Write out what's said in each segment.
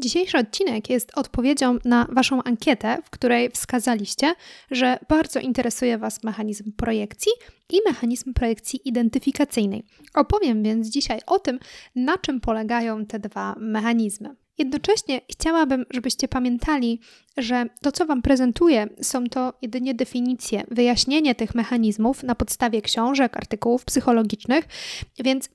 Dzisiejszy odcinek jest odpowiedzią na Waszą ankietę, w której wskazaliście, że bardzo interesuje Was mechanizm projekcji i mechanizm projekcji identyfikacyjnej. Opowiem więc dzisiaj o tym, na czym polegają te dwa mechanizmy. Jednocześnie chciałabym, żebyście pamiętali, że to, co Wam prezentuję, są to jedynie definicje, wyjaśnienie tych mechanizmów na podstawie książek, artykułów psychologicznych, więc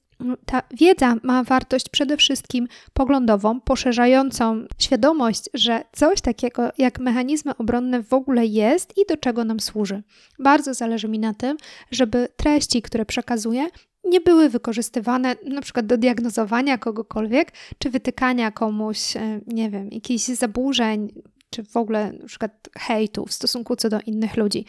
ta wiedza ma wartość przede wszystkim poglądową, poszerzającą świadomość, że coś takiego jak mechanizmy obronne w ogóle jest i do czego nam służy. Bardzo zależy mi na tym, żeby treści, które przekazuję, nie były wykorzystywane na przykład do diagnozowania kogokolwiek, czy wytykania komuś, e, nie wiem, jakichś zaburzeń, czy w ogóle na przykład hejtu w stosunku co do innych ludzi.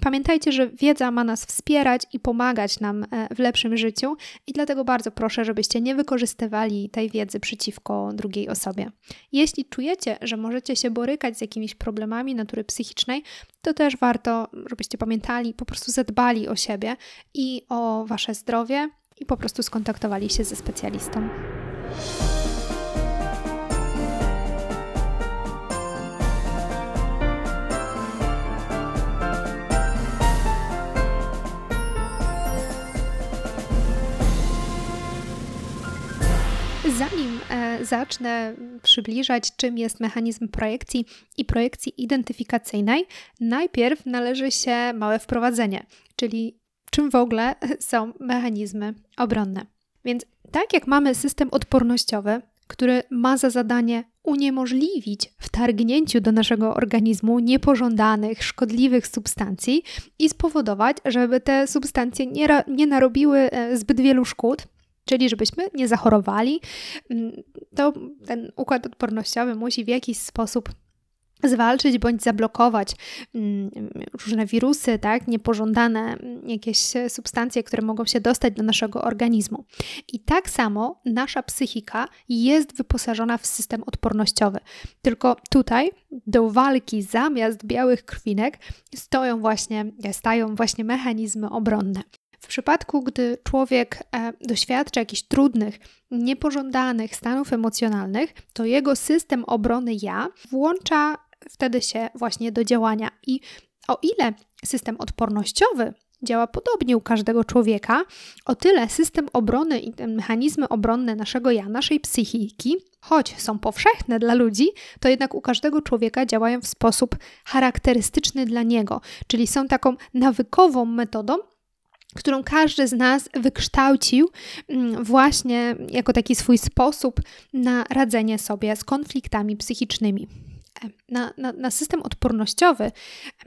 Pamiętajcie, że wiedza ma nas wspierać i pomagać nam e, w lepszym życiu i dlatego bardzo proszę, żebyście nie wykorzystywali tej wiedzy przeciwko drugiej osobie. Jeśli czujecie, że możecie się borykać z jakimiś problemami natury psychicznej, to też warto, żebyście pamiętali, po prostu zadbali o siebie i o wasze zdrowie i po prostu skontaktowali się ze specjalistą. Zanim e, zacznę przybliżać, czym jest mechanizm projekcji i projekcji identyfikacyjnej, najpierw należy się małe wprowadzenie, czyli czym w ogóle są mechanizmy obronne. Więc tak jak mamy system odpornościowy, który ma za zadanie uniemożliwić wtargnięciu do naszego organizmu niepożądanych, szkodliwych substancji i spowodować, żeby te substancje nie, nie narobiły e, zbyt wielu szkód, Czyli, żebyśmy nie zachorowali, mm, to ten układ odpornościowy musi w jakiś sposób zwalczyć bądź zablokować mm, różne wirusy, tak, niepożądane mm, jakieś substancje, które mogą się dostać do naszego organizmu. I tak samo nasza psychika jest wyposażona w system odpornościowy. Tylko tutaj do walki zamiast białych krwinek stoją właśnie, stają właśnie mechanizmy obronne. W przypadku, gdy człowiek e, doświadcza jakichś trudnych, niepożądanych stanów emocjonalnych, to jego system obrony ja włącza wtedy się właśnie do działania. I o ile system odpornościowy działa podobnie u każdego człowieka, o tyle system obrony i te mechanizmy obronne naszego ja, naszej psychiki, choć są powszechne dla ludzi, to jednak u każdego człowieka działają w sposób charakterystyczny dla niego, czyli są taką nawykową metodą, którą każdy z nas wykształcił mm, właśnie jako taki swój sposób na radzenie sobie z konfliktami psychicznymi. Na, na, na system odpornościowy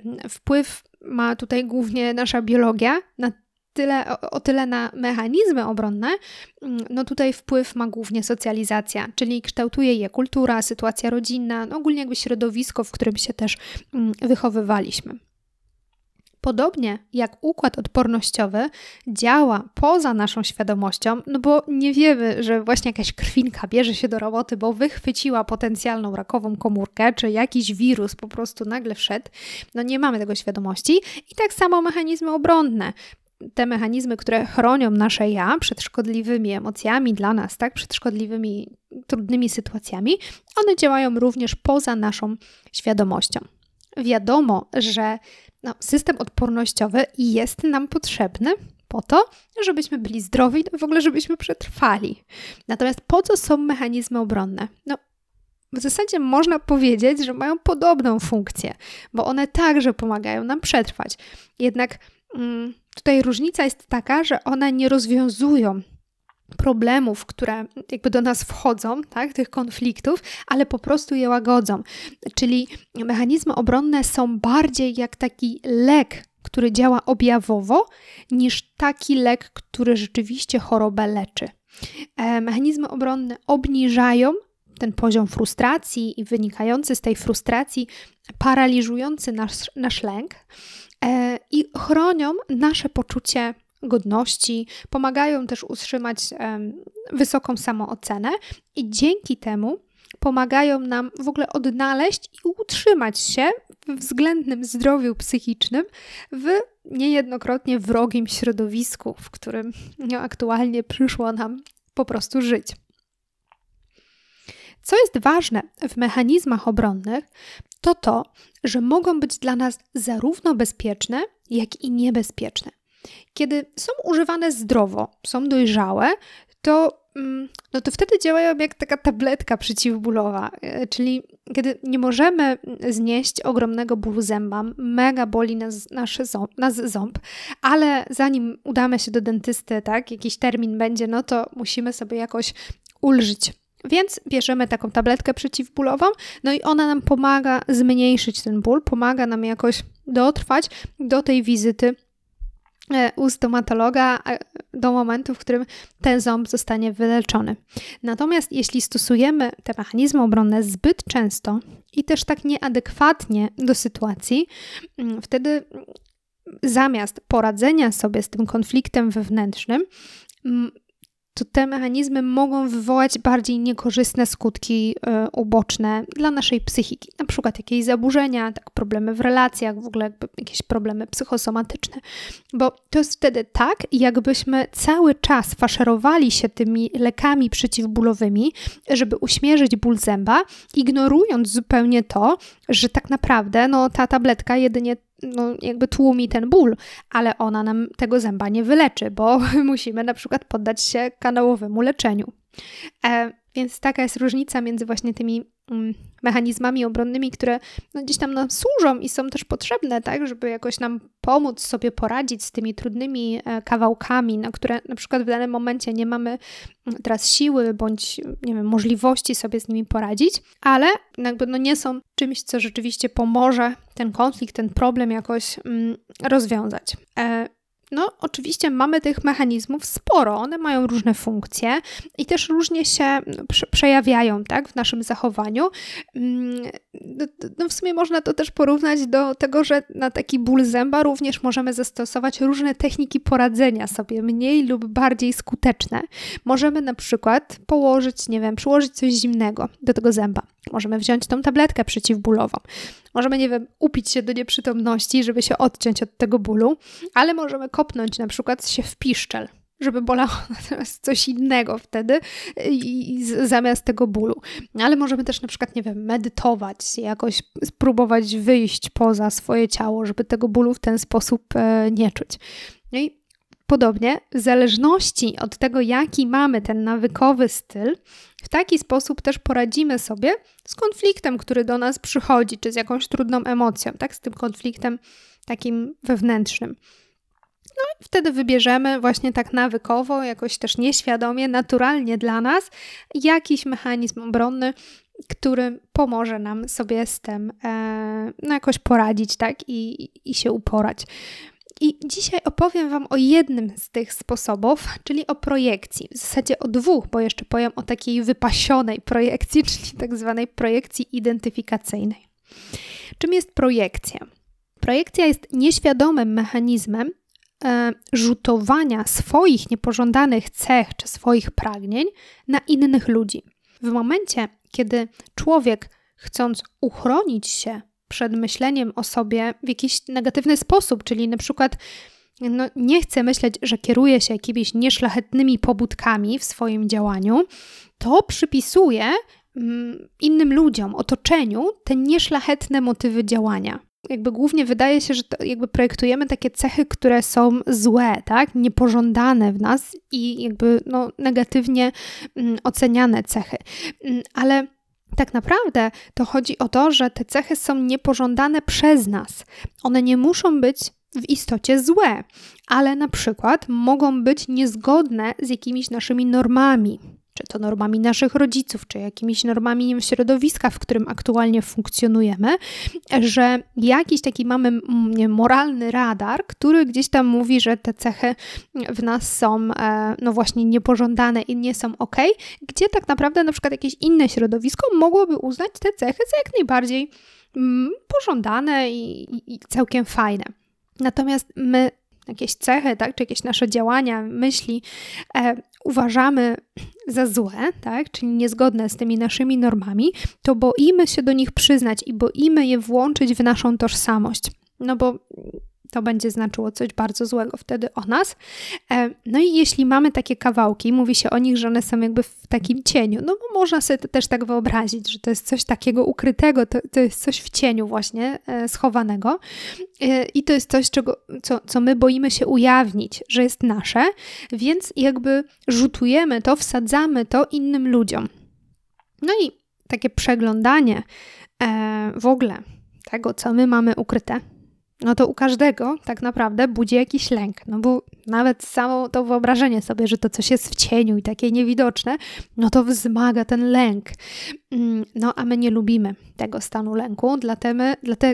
mm, wpływ ma tutaj głównie nasza biologia, na tyle, o, o, tyle na mechanizmy obronne, mm, no tutaj wpływ ma głównie socjalizacja, czyli kształtuje je kultura, sytuacja rodzinna, no ogólnie jakby środowisko, w którym się też wychowywaliśmy. Podobnie jak układ odpornościowy działa poza naszą świadomością, no bo nie wiemy, że właśnie jakaś krwinka bierze się do roboty, bo wychwyciła potencjalną rakową komórkę, czy jakiś wirus po prostu nagle wszedł, no nie mamy tego świadomości. I tak samo mechanizmy obronne te mechanizmy, które chronią nasze ja przed szkodliwymi emocjami dla nas, tak, przed szkodliwymi, trudnymi sytuacjami, one działają również poza naszą świadomością. Wiadomo, że no, system odpornościowy jest nam potrzebny po to, żebyśmy byli zdrowi, no w ogóle żebyśmy przetrwali. Natomiast po co są mechanizmy obronne? No, w zasadzie można powiedzieć, że mają podobną funkcję, bo one także pomagają nam przetrwać. Jednak mm, tutaj różnica jest taka, że one nie rozwiązują problemów, które jakby do nas wchodzą, tak, tych konfliktów, ale po prostu je łagodzą. Czyli mechanizmy obronne są bardziej jak taki lek, który działa objawowo, niż taki lek, który rzeczywiście chorobę leczy. E, mechanizmy obronne obniżają ten poziom frustracji i wynikający z tej frustracji paraliżujący nasz, nasz lęk e, i chronią nasze poczucie godności, pomagają też utrzymać wysoką samoocenę i dzięki temu pomagają nam w ogóle odnaleźć i utrzymać się w względnym zdrowiu psychicznym w niejednokrotnie wrogim środowisku, w którym aktualnie przyszło nam po prostu żyć. Co jest ważne w mechanizmach obronnych, to to, że mogą być dla nas zarówno bezpieczne, jak i niebezpieczne. Kiedy są używane zdrowo, są dojrzałe, to, mm, no to wtedy działają jak taka tabletka przeciwbólowa, e, czyli kiedy nie możemy znieść ogromnego bólu zęba, mega boli nas, nasz ząb, nas ząb, ale zanim udamy się do dentysty, tak, jakiś termin będzie, no to musimy sobie jakoś ulżyć. Więc bierzemy taką tabletkę przeciwbólową, no i ona nam pomaga zmniejszyć ten ból, pomaga nam jakoś dotrwać do tej wizyty u stomatologa e, do momentu, w którym ten ząb zostanie wyleczony. Natomiast jeśli stosujemy te mechanizmy obronne zbyt często i też tak nieadekwatnie do sytuacji, mm, wtedy zamiast poradzenia sobie z tym konfliktem wewnętrznym, mm, to te mechanizmy mogą wywołać bardziej niekorzystne skutki y, uboczne dla naszej psychiki, na przykład jakieś zaburzenia, tak, problemy w relacjach, w ogóle jakieś problemy psychosomatyczne, bo to jest wtedy tak, jakbyśmy cały czas faszerowali się tymi lekami przeciwbólowymi, żeby uśmierzyć ból zęba, ignorując zupełnie to, że tak naprawdę no, ta tabletka jedynie no, jakby tłumi ten ból, ale ona nam tego zęba nie wyleczy, bo musimy na przykład poddać się kanałowemu leczeniu. E, więc taka jest różnica między właśnie tymi mm, mechanizmami obronnymi, które no, gdzieś tam nam służą i są też potrzebne, tak, żeby jakoś nam pomóc sobie poradzić z tymi trudnymi e, kawałkami, na które na przykład w danym momencie nie mamy mm, teraz siły bądź nie wiem, możliwości sobie z nimi poradzić, ale jakby no, nie są czymś, co rzeczywiście pomoże ten konflikt, ten problem jakoś mm, rozwiązać. E, no, oczywiście mamy tych mechanizmów sporo, one mają różne funkcje i też różnie się przejawiają tak, w naszym zachowaniu. Mm, no, no, w sumie można to też porównać do tego, że na taki ból zęba również możemy zastosować różne techniki poradzenia sobie, mniej lub bardziej skuteczne. Możemy na przykład położyć, nie wiem, przyłożyć coś zimnego do tego zęba. Możemy wziąć tą tabletkę przeciwbólową. Możemy, nie wiem, upić się do nieprzytomności, żeby się odciąć od tego bólu, ale możemy kopnąć na przykład się w piszczel, żeby bolało natomiast coś innego wtedy i, i z, zamiast tego bólu. Ale możemy też na przykład, nie wiem, medytować, jakoś spróbować wyjść poza swoje ciało, żeby tego bólu w ten sposób e, nie czuć. No i Podobnie, w zależności od tego, jaki mamy ten nawykowy styl, w taki sposób też poradzimy sobie z konfliktem, który do nas przychodzi, czy z jakąś trudną emocją, tak? Z tym konfliktem takim wewnętrznym. No i wtedy wybierzemy właśnie tak nawykowo, jakoś też nieświadomie, naturalnie dla nas jakiś mechanizm obronny, który pomoże nam sobie z tym e, no jakoś poradzić, tak? I, i się uporać. I dzisiaj opowiem Wam o jednym z tych sposobów, czyli o projekcji. W zasadzie o dwóch, bo jeszcze powiem o takiej wypasionej projekcji, czyli tak zwanej projekcji identyfikacyjnej. Czym jest projekcja? Projekcja jest nieświadomym mechanizmem e, rzutowania swoich niepożądanych cech czy swoich pragnień na innych ludzi. W momencie, kiedy człowiek, chcąc uchronić się przed myśleniem o sobie w jakiś negatywny sposób, czyli na przykład no, nie chce myśleć, że kieruje się jakimiś nieszlachetnymi pobudkami w swoim działaniu, to przypisuje mm, innym ludziom, otoczeniu te nieszlachetne motywy działania. Jakby głównie wydaje się, że jakby projektujemy takie cechy, które są złe, tak? Niepożądane w nas i jakby no, negatywnie mm, oceniane cechy. Mm, ale tak naprawdę to chodzi o to, że te cechy są niepożądane przez nas. One nie muszą być w istocie złe, ale na przykład mogą być niezgodne z jakimiś naszymi normami czy to normami naszych rodziców, czy jakimiś normami środowiska, w którym aktualnie funkcjonujemy, że jakiś taki mamy nie, moralny radar, który gdzieś tam mówi, że te cechy w nas są e, no właśnie niepożądane i nie są ok, gdzie tak naprawdę na przykład jakieś inne środowisko mogłoby uznać te cechy za jak najbardziej mm, pożądane i, i, i całkiem fajne. Natomiast my jakieś cechy, tak, czy jakieś nasze działania, myśli e, uważamy za złe, tak, czyli niezgodne z tymi naszymi normami, to boimy się do nich przyznać i boimy je włączyć w naszą tożsamość. No bo to będzie znaczyło coś bardzo złego wtedy o nas. E, no i jeśli mamy takie kawałki, mówi się o nich, że one są jakby w takim cieniu, no bo można sobie to też tak wyobrazić, że to jest coś takiego ukrytego, to, to jest coś w cieniu właśnie e, schowanego e, i to jest coś, czego, co, co my boimy się ujawnić, że jest nasze, więc jakby rzutujemy to, wsadzamy to innym ludziom. No i takie przeglądanie w ogóle tego, co my mamy ukryte, no to u każdego tak naprawdę budzi jakiś lęk. No bo nawet samo to wyobrażenie sobie, że to coś jest w cieniu i takie niewidoczne, no to wzmaga ten lęk. Mm, no a my nie lubimy tego stanu lęku, dlatego,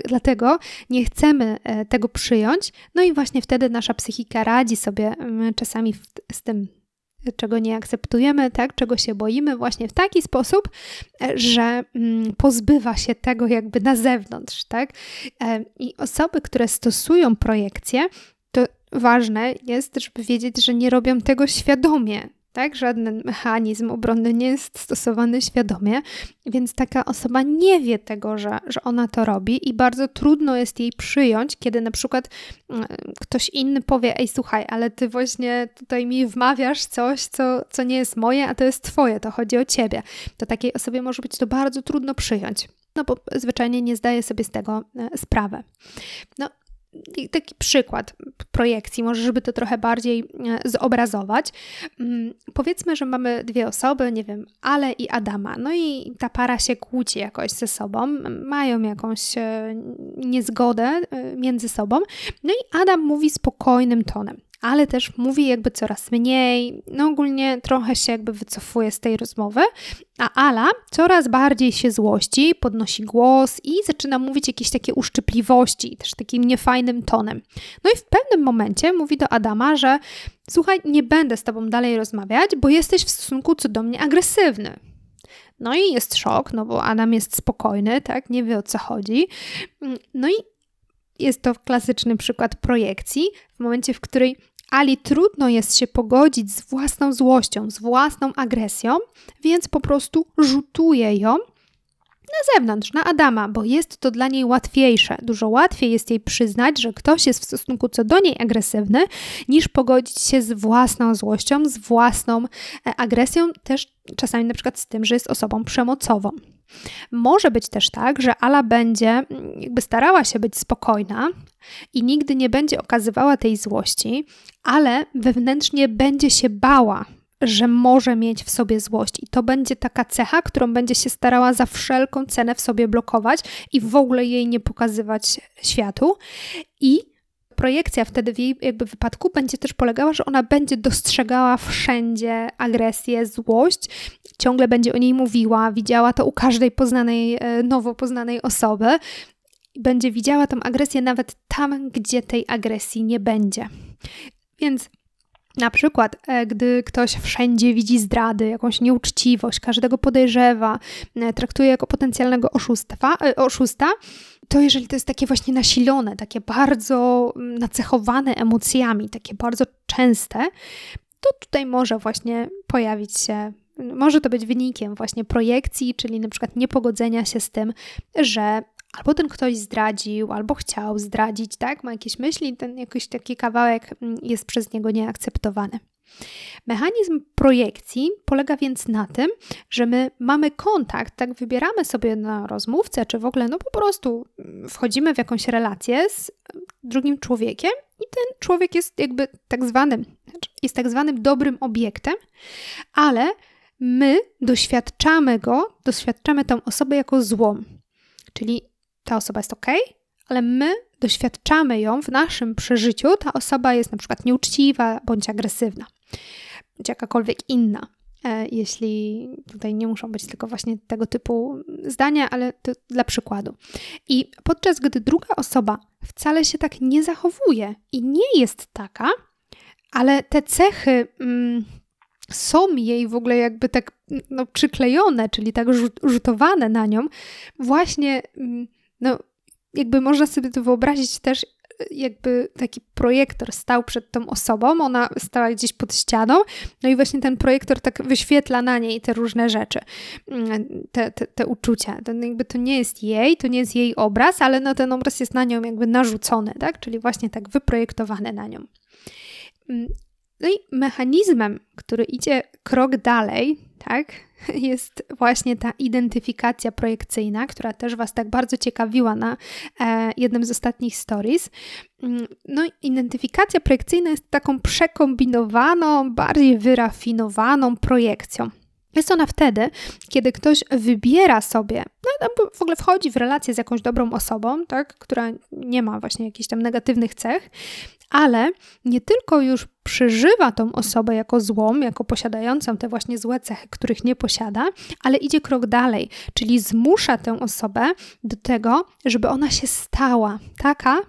dlatego nie chcemy e, tego przyjąć. No i właśnie wtedy nasza psychika radzi sobie mm, czasami z tym czego nie akceptujemy, tak, czego się boimy, właśnie w taki sposób, e, że mm, pozbywa się tego jakby na zewnątrz, tak? E, I osoby, które stosują projekcję, to ważne jest, żeby wiedzieć, że nie robią tego świadomie, tak? Żaden mechanizm obronny nie jest stosowany świadomie, więc taka osoba nie wie tego, że, że ona to robi i bardzo trudno jest jej przyjąć, kiedy na przykład mm, ktoś inny powie: Ej, słuchaj, ale ty właśnie tutaj mi wmawiasz coś, co, co nie jest moje, a to jest twoje, to chodzi o ciebie. To takiej osobie może być to bardzo trudno przyjąć no bo zwyczajnie nie zdaje sobie z tego e, sprawy. No, taki przykład projekcji, może żeby to trochę bardziej e, zobrazować. Mm, powiedzmy, że mamy dwie osoby, nie wiem, Ale i Adama. No i ta para się kłóci jakoś ze sobą, mają jakąś e, niezgodę e, między sobą. No i Adam mówi spokojnym tonem ale też mówi jakby coraz mniej, no ogólnie trochę się jakby wycofuje z tej rozmowy, a Ala coraz bardziej się złości, podnosi głos i zaczyna mówić jakieś takie uszczypliwości, też takim niefajnym tonem. No i w pewnym momencie mówi do Adama, że słuchaj, nie będę z tobą dalej rozmawiać, bo jesteś w stosunku co do mnie agresywny. No i jest szok, no bo Adam jest spokojny, tak, nie wie o co chodzi. No i jest to klasyczny przykład projekcji, w momencie, w której Ali trudno jest się pogodzić z własną złością, z własną agresją, więc po prostu rzutuje ją na zewnątrz, na Adama, bo jest to dla niej łatwiejsze. Dużo łatwiej jest jej przyznać, że ktoś jest w stosunku co do niej agresywny, niż pogodzić się z własną złością, z własną e, agresją, też czasami na przykład z tym, że jest osobą przemocową. Może być też tak, że Ala będzie mm, jakby starała się być spokojna i nigdy nie będzie okazywała tej złości, ale wewnętrznie będzie się bała, że może mieć w sobie złość. I to będzie taka cecha, którą będzie się starała za wszelką cenę w sobie blokować i w ogóle jej nie pokazywać światu. I projekcja wtedy w jej jakby wypadku będzie też polegała, że ona będzie dostrzegała wszędzie agresję, złość, ciągle będzie o niej mówiła, widziała to u każdej poznanej, e, nowo poznanej osoby. Będzie widziała tą agresję nawet tam, gdzie tej agresji nie będzie. Więc na przykład, e, gdy ktoś wszędzie widzi zdrady, jakąś nieuczciwość, każdego podejrzewa, e, traktuje jako potencjalnego oszustwa, oszusta, to jeżeli to jest takie właśnie nasilone, takie bardzo mm, nacechowane emocjami, takie bardzo częste, to tutaj może właśnie pojawić się, może to być wynikiem właśnie projekcji, czyli na przykład niepogodzenia się z tym, że albo ten ktoś zdradził, albo chciał zdradzić, tak? Ma jakieś myśli, ten jakiś taki kawałek mm, jest przez niego nieakceptowany. Mechanizm projekcji polega więc na tym, że my mamy kontakt, tak wybieramy sobie na rozmówcę, czy w ogóle no po prostu wchodzimy w jakąś relację z drugim człowiekiem i ten człowiek jest jakby tak zwanym, jest tak zwanym dobrym obiektem, ale my doświadczamy go, doświadczamy tą osobę jako złą. Czyli ta osoba jest ok, ale my doświadczamy ją w naszym przeżyciu, ta osoba jest na przykład nieuczciwa bądź agresywna bądź jakakolwiek inna. E, jeśli tutaj nie muszą być tylko właśnie tego typu zdania, ale dla przykładu. I podczas gdy druga osoba wcale się tak nie zachowuje i nie jest taka, ale te cechy mm, są jej w ogóle jakby tak no, przyklejone, czyli tak rzutowane na nią, właśnie mm, no, jakby można sobie to wyobrazić też jakby taki projektor stał przed tą osobą, ona stała gdzieś pod ścianą, no i właśnie ten projektor tak wyświetla na niej te różne rzeczy, mm, te, te, te uczucia. To jakby to nie jest jej, to nie jest jej obraz, ale no ten obraz jest na nią jakby narzucony, tak? Czyli właśnie tak wyprojektowany na nią. Mm, no i mechanizmem, który idzie krok dalej, tak, jest właśnie ta identyfikacja projekcyjna, która też Was tak bardzo ciekawiła na e, jednym z ostatnich stories. Mm, no, identyfikacja projekcyjna jest taką przekombinowaną, bardziej wyrafinowaną projekcją. Jest ona wtedy, kiedy ktoś wybiera sobie, no, w ogóle wchodzi w relację z jakąś dobrą osobą, tak, która nie ma właśnie jakichś tam negatywnych cech, ale nie tylko już przeżywa tą osobę jako złą, jako posiadającą te właśnie złe cechy, których nie posiada, ale idzie krok dalej, czyli zmusza tę osobę do tego, żeby ona się stała taka,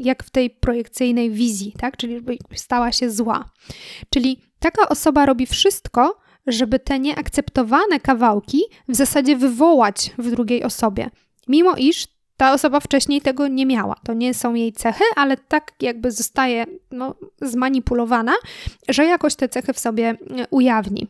jak w tej projekcyjnej wizji, tak? Czyli żeby stała się zła. Czyli taka osoba robi wszystko, żeby te nieakceptowane kawałki w zasadzie wywołać w drugiej osobie. Mimo iż ta osoba wcześniej tego nie miała. To nie są jej cechy, ale tak jakby zostaje no, zmanipulowana, że jakoś te cechy w sobie e, ujawni.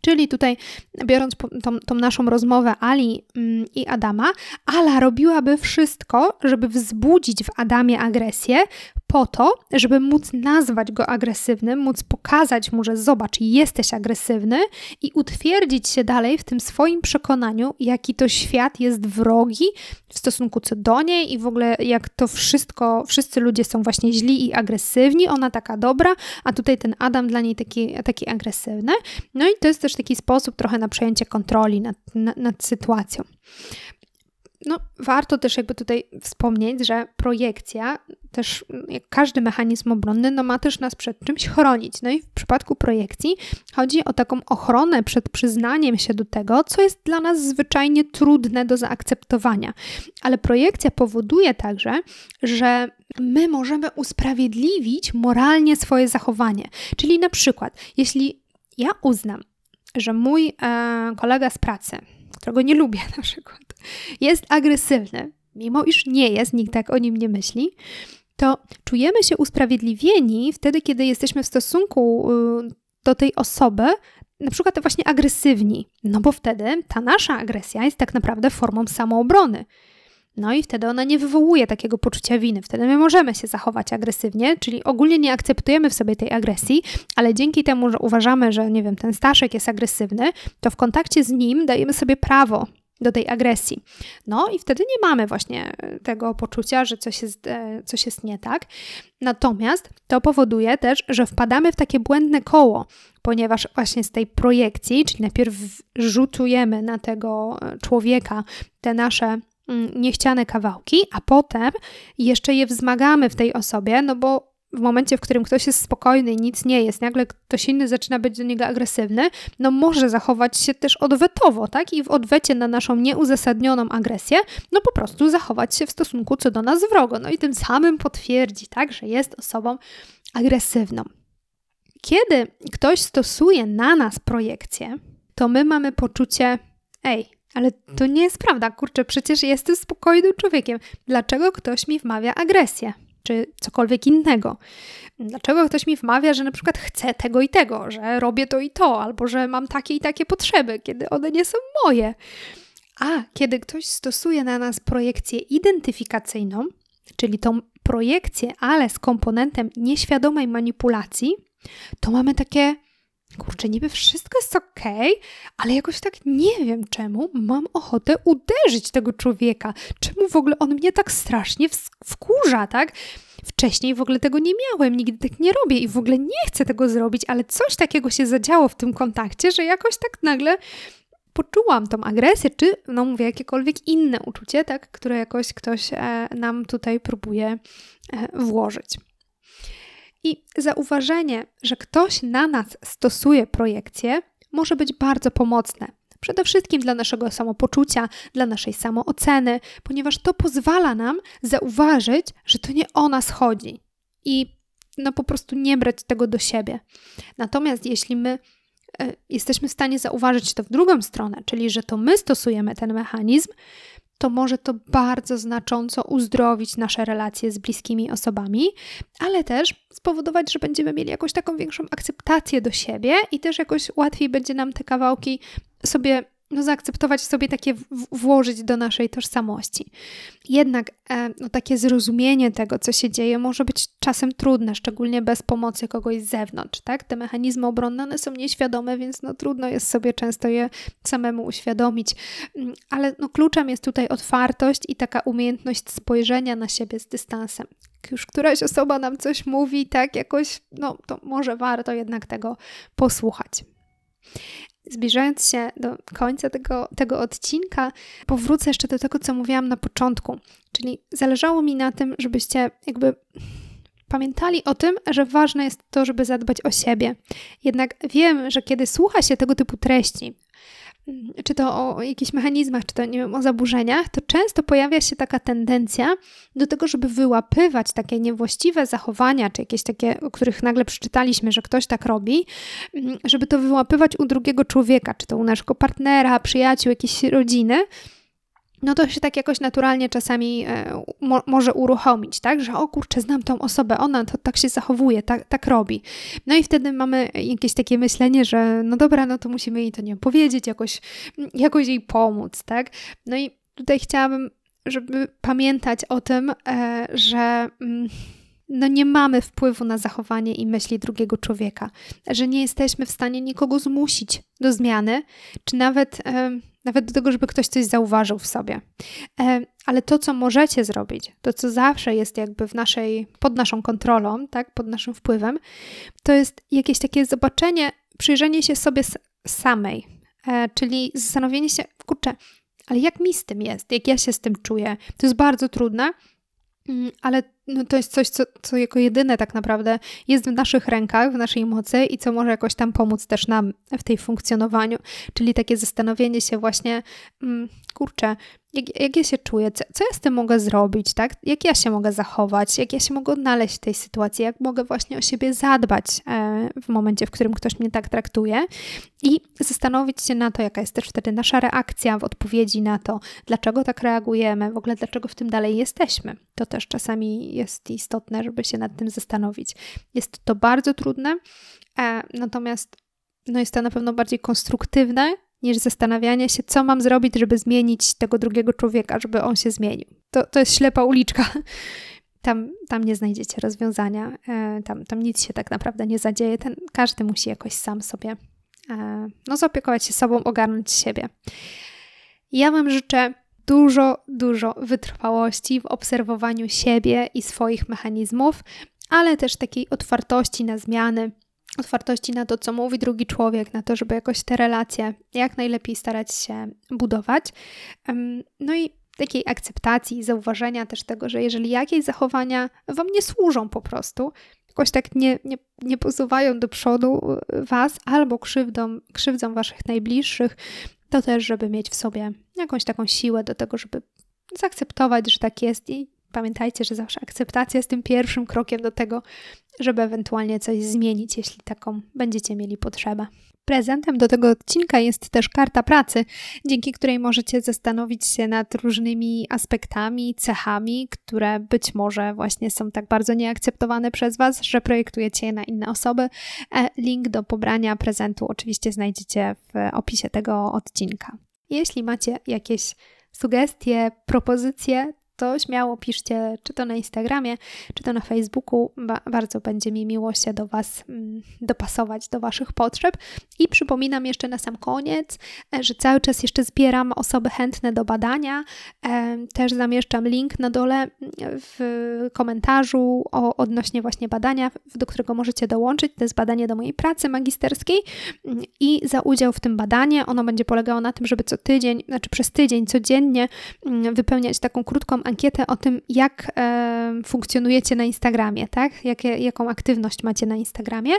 Czyli tutaj, biorąc tą, tą, naszą rozmowę Ali mm, i Adama, Ala robiłaby wszystko, żeby wzbudzić w Adamie agresję, po to, żeby móc nazwać go agresywnym, móc pokazać mu, że zobacz, jesteś agresywny i utwierdzić się dalej w tym swoim przekonaniu, jaki to świat jest wrogi w stosunku co do niej i w ogóle jak to wszystko, wszyscy ludzie są właśnie źli i agresywni, ona taka dobra, a tutaj ten Adam dla niej taki, taki agresywny. No i to jest też taki sposób trochę na przejęcie kontroli nad, nad, nad sytuacją. No, warto też jakby tutaj wspomnieć, że projekcja, też jak każdy mechanizm obronny, no ma też nas przed czymś chronić. No i w przypadku projekcji chodzi o taką ochronę przed przyznaniem się do tego, co jest dla nas zwyczajnie trudne do zaakceptowania. Ale projekcja powoduje także, że my możemy usprawiedliwić moralnie swoje zachowanie. Czyli na przykład, jeśli ja uznam, że mój e, kolega z pracy, którego nie lubię na przykład, jest agresywny, mimo iż nie jest, nikt tak o nim nie myśli, to czujemy się usprawiedliwieni wtedy, kiedy jesteśmy w stosunku y, do tej osoby, na przykład właśnie agresywni, no bo wtedy ta nasza agresja jest tak naprawdę formą samoobrony. No i wtedy ona nie wywołuje takiego poczucia winy. Wtedy my możemy się zachować agresywnie, czyli ogólnie nie akceptujemy w sobie tej agresji, ale dzięki temu, że uważamy, że nie wiem, ten Staszek jest agresywny, to w kontakcie z nim dajemy sobie prawo do tej agresji. No i wtedy nie mamy właśnie tego poczucia, że coś jest, e, coś jest nie tak. Natomiast to powoduje też, że wpadamy w takie błędne koło, ponieważ właśnie z tej projekcji, czyli najpierw rzutujemy na tego e, człowieka te nasze niechciane kawałki, a potem jeszcze je wzmagamy w tej osobie, no bo w momencie, w którym ktoś jest spokojny i nic nie jest, nagle ktoś inny zaczyna być do niego agresywny, no może zachować się też odwetowo, tak? I w odwecie na naszą nieuzasadnioną agresję, no po prostu zachować się w stosunku co do nas wrogo. No i tym samym potwierdzi, tak, że jest osobą agresywną. Kiedy ktoś stosuje na nas projekcję, to my mamy poczucie, ej, ale to nie jest prawda, kurczę, przecież jestem spokojnym człowiekiem. Dlaczego ktoś mi wmawia agresję? czy cokolwiek innego. Dlaczego ktoś mi wmawia, że na przykład chcę tego i tego, że robię to i to, albo że mam takie i takie potrzeby, kiedy one nie są moje? A kiedy ktoś stosuje na nas projekcję identyfikacyjną, czyli tą projekcję, ale z komponentem nieświadomej manipulacji, to mamy takie kurczę, niby wszystko jest ok, ale jakoś tak nie wiem czemu mam ochotę uderzyć tego człowieka. Czemu w ogóle on mnie tak strasznie wkurza, tak? Wcześniej w ogóle tego nie miałem, nigdy tak nie robię i w ogóle nie chcę tego zrobić, ale coś takiego się zadziało w tym kontakcie, że jakoś tak nagle poczułam tą agresję, czy no mówię, jakiekolwiek inne uczucie, tak, które jakoś ktoś e, nam tutaj próbuje e, włożyć. I zauważenie, że ktoś na nas stosuje projekcję, może być bardzo pomocne. Przede wszystkim dla naszego samopoczucia, dla naszej samooceny, ponieważ to pozwala nam zauważyć, że to nie o nas chodzi i no po prostu nie brać tego do siebie. Natomiast jeśli my e, jesteśmy w stanie zauważyć to w drugą stronę, czyli że to my stosujemy ten mechanizm, to może to bardzo znacząco uzdrowić nasze relacje z bliskimi osobami, ale też spowodować, że będziemy mieli jakąś taką większą akceptację do siebie i też jakoś łatwiej będzie nam te kawałki sobie no, zaakceptować sobie takie, włożyć do naszej tożsamości. Jednak e, no, takie zrozumienie tego, co się dzieje, może być czasem trudne, szczególnie bez pomocy kogoś z zewnątrz. Tak? Te mechanizmy obronne one są nieświadome, więc no, trudno jest sobie często je samemu uświadomić. Mm, ale no, kluczem jest tutaj otwartość i taka umiejętność spojrzenia na siebie z dystansem. Już któraś osoba nam coś mówi, tak jakoś, no to może warto jednak tego posłuchać. Zbliżając się do końca tego, tego odcinka, powrócę jeszcze do tego, co mówiłam na początku. Czyli zależało mi na tym, żebyście jakby pamiętali o tym, że ważne jest to, żeby zadbać o siebie. Jednak wiem, że kiedy słucha się tego typu treści, czy to o jakichś mechanizmach, czy to nie wiem, o zaburzeniach, to często pojawia się taka tendencja do tego, żeby wyłapywać takie niewłaściwe zachowania, czy jakieś takie, o których nagle przeczytaliśmy, że ktoś tak robi, mm, żeby to wyłapywać u drugiego człowieka, czy to u naszego partnera, przyjaciół, jakiejś rodziny no to się tak jakoś naturalnie czasami e, mo może uruchomić, tak? Że o kurczę, znam tą osobę, ona to tak się zachowuje, tak, tak robi. No i wtedy mamy jakieś takie myślenie, że no dobra, no to musimy jej to nie powiedzieć, jakoś, jakoś jej pomóc, tak? No i tutaj chciałabym, żeby pamiętać o tym, e, że... No nie mamy wpływu na zachowanie i myśli drugiego człowieka, że nie jesteśmy w stanie nikogo zmusić do zmiany, czy nawet nawet do tego, żeby ktoś coś zauważył w sobie. E, ale to, co możecie zrobić, to, co zawsze jest jakby w naszej, pod naszą kontrolą, tak, pod naszym wpływem, to jest jakieś takie zobaczenie, przyjrzenie się sobie samej, e, czyli zastanowienie się, kurczę, ale jak mi z tym jest, jak ja się z tym czuję. To jest bardzo trudne, mm, ale no to jest coś, co, co jako jedyne tak naprawdę jest w naszych rękach, w naszej mocy i co może jakoś tam pomóc też nam w tej funkcjonowaniu. Czyli takie zastanowienie się właśnie, mm, kurczę, jak, jak ja się czuję, co, co ja z tym mogę zrobić, tak? Jak ja się mogę zachować, jak ja się mogę odnaleźć w tej sytuacji, jak mogę właśnie o siebie zadbać e, w momencie, w którym ktoś mnie tak traktuje i zastanowić się na to, jaka jest też wtedy nasza reakcja w odpowiedzi na to, dlaczego tak reagujemy, w ogóle dlaczego w tym dalej jesteśmy. To też czasami jest istotne, żeby się nad tym zastanowić. Jest to bardzo trudne, e, natomiast no jest to na pewno bardziej konstruktywne niż zastanawianie się, co mam zrobić, żeby zmienić tego drugiego człowieka, żeby on się zmienił. To, to jest ślepa uliczka. Tam, tam nie znajdziecie rozwiązania, e, tam, tam nic się tak naprawdę nie zadzieje. Ten, każdy musi jakoś sam sobie e, no, zaopiekować się sobą, ogarnąć siebie. Ja Wam życzę dużo, dużo wytrwałości w obserwowaniu siebie i swoich mechanizmów, ale też takiej otwartości na zmiany, otwartości na to, co mówi drugi człowiek, na to, żeby jakoś te relacje jak najlepiej starać się budować. No i takiej akceptacji, zauważenia też tego, że jeżeli jakieś zachowania Wam nie służą po prostu, jakoś tak nie, nie, nie posuwają do przodu Was albo krzywdą, krzywdzą Waszych najbliższych, to też, żeby mieć w sobie jakąś taką siłę do tego, żeby zaakceptować, że tak jest i pamiętajcie, że zawsze akceptacja jest tym pierwszym krokiem do tego, żeby ewentualnie coś zmienić, jeśli taką będziecie mieli potrzebę. Prezentem do tego odcinka jest też karta pracy, dzięki której możecie zastanowić się nad różnymi aspektami, cechami, które być może właśnie są tak bardzo nieakceptowane przez Was, że projektujecie je na inne osoby. E, link do pobrania prezentu oczywiście znajdziecie w opisie tego odcinka. Jeśli macie jakieś sugestie, propozycje, to śmiało piszcie, czy to na Instagramie, czy to na Facebooku. Ba bardzo będzie mi miło się do Was mm, dopasować do Waszych potrzeb. I przypominam jeszcze na sam koniec, e, że cały czas jeszcze zbieram osoby chętne do badania. E, też zamieszczam link na dole mm, w komentarzu o, odnośnie właśnie badania, do którego możecie dołączyć. To jest badanie do mojej pracy magisterskiej mm, i za udział w tym badanie ono będzie polegało na tym, żeby co tydzień, znaczy przez tydzień codziennie wypełniać taką krótką ankietę o tym, jak e, funkcjonujecie na Instagramie, tak? Jakie, jaką aktywność macie na Instagramie.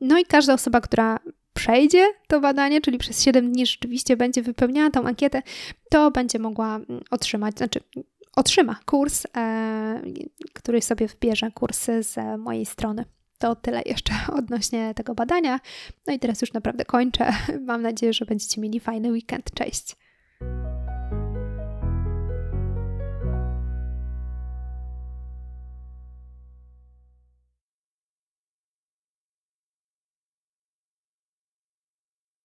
No i każda osoba, która przejdzie to badanie, czyli przez 7 dni rzeczywiście będzie wypełniała tą ankietę, to będzie mogła mm, otrzymać, znaczy otrzyma kurs, e, który sobie wybierze kursy z mojej strony. To tyle jeszcze odnośnie tego badania. No i teraz już naprawdę kończę. Mam nadzieję, że będziecie mieli fajny weekend. Cześć!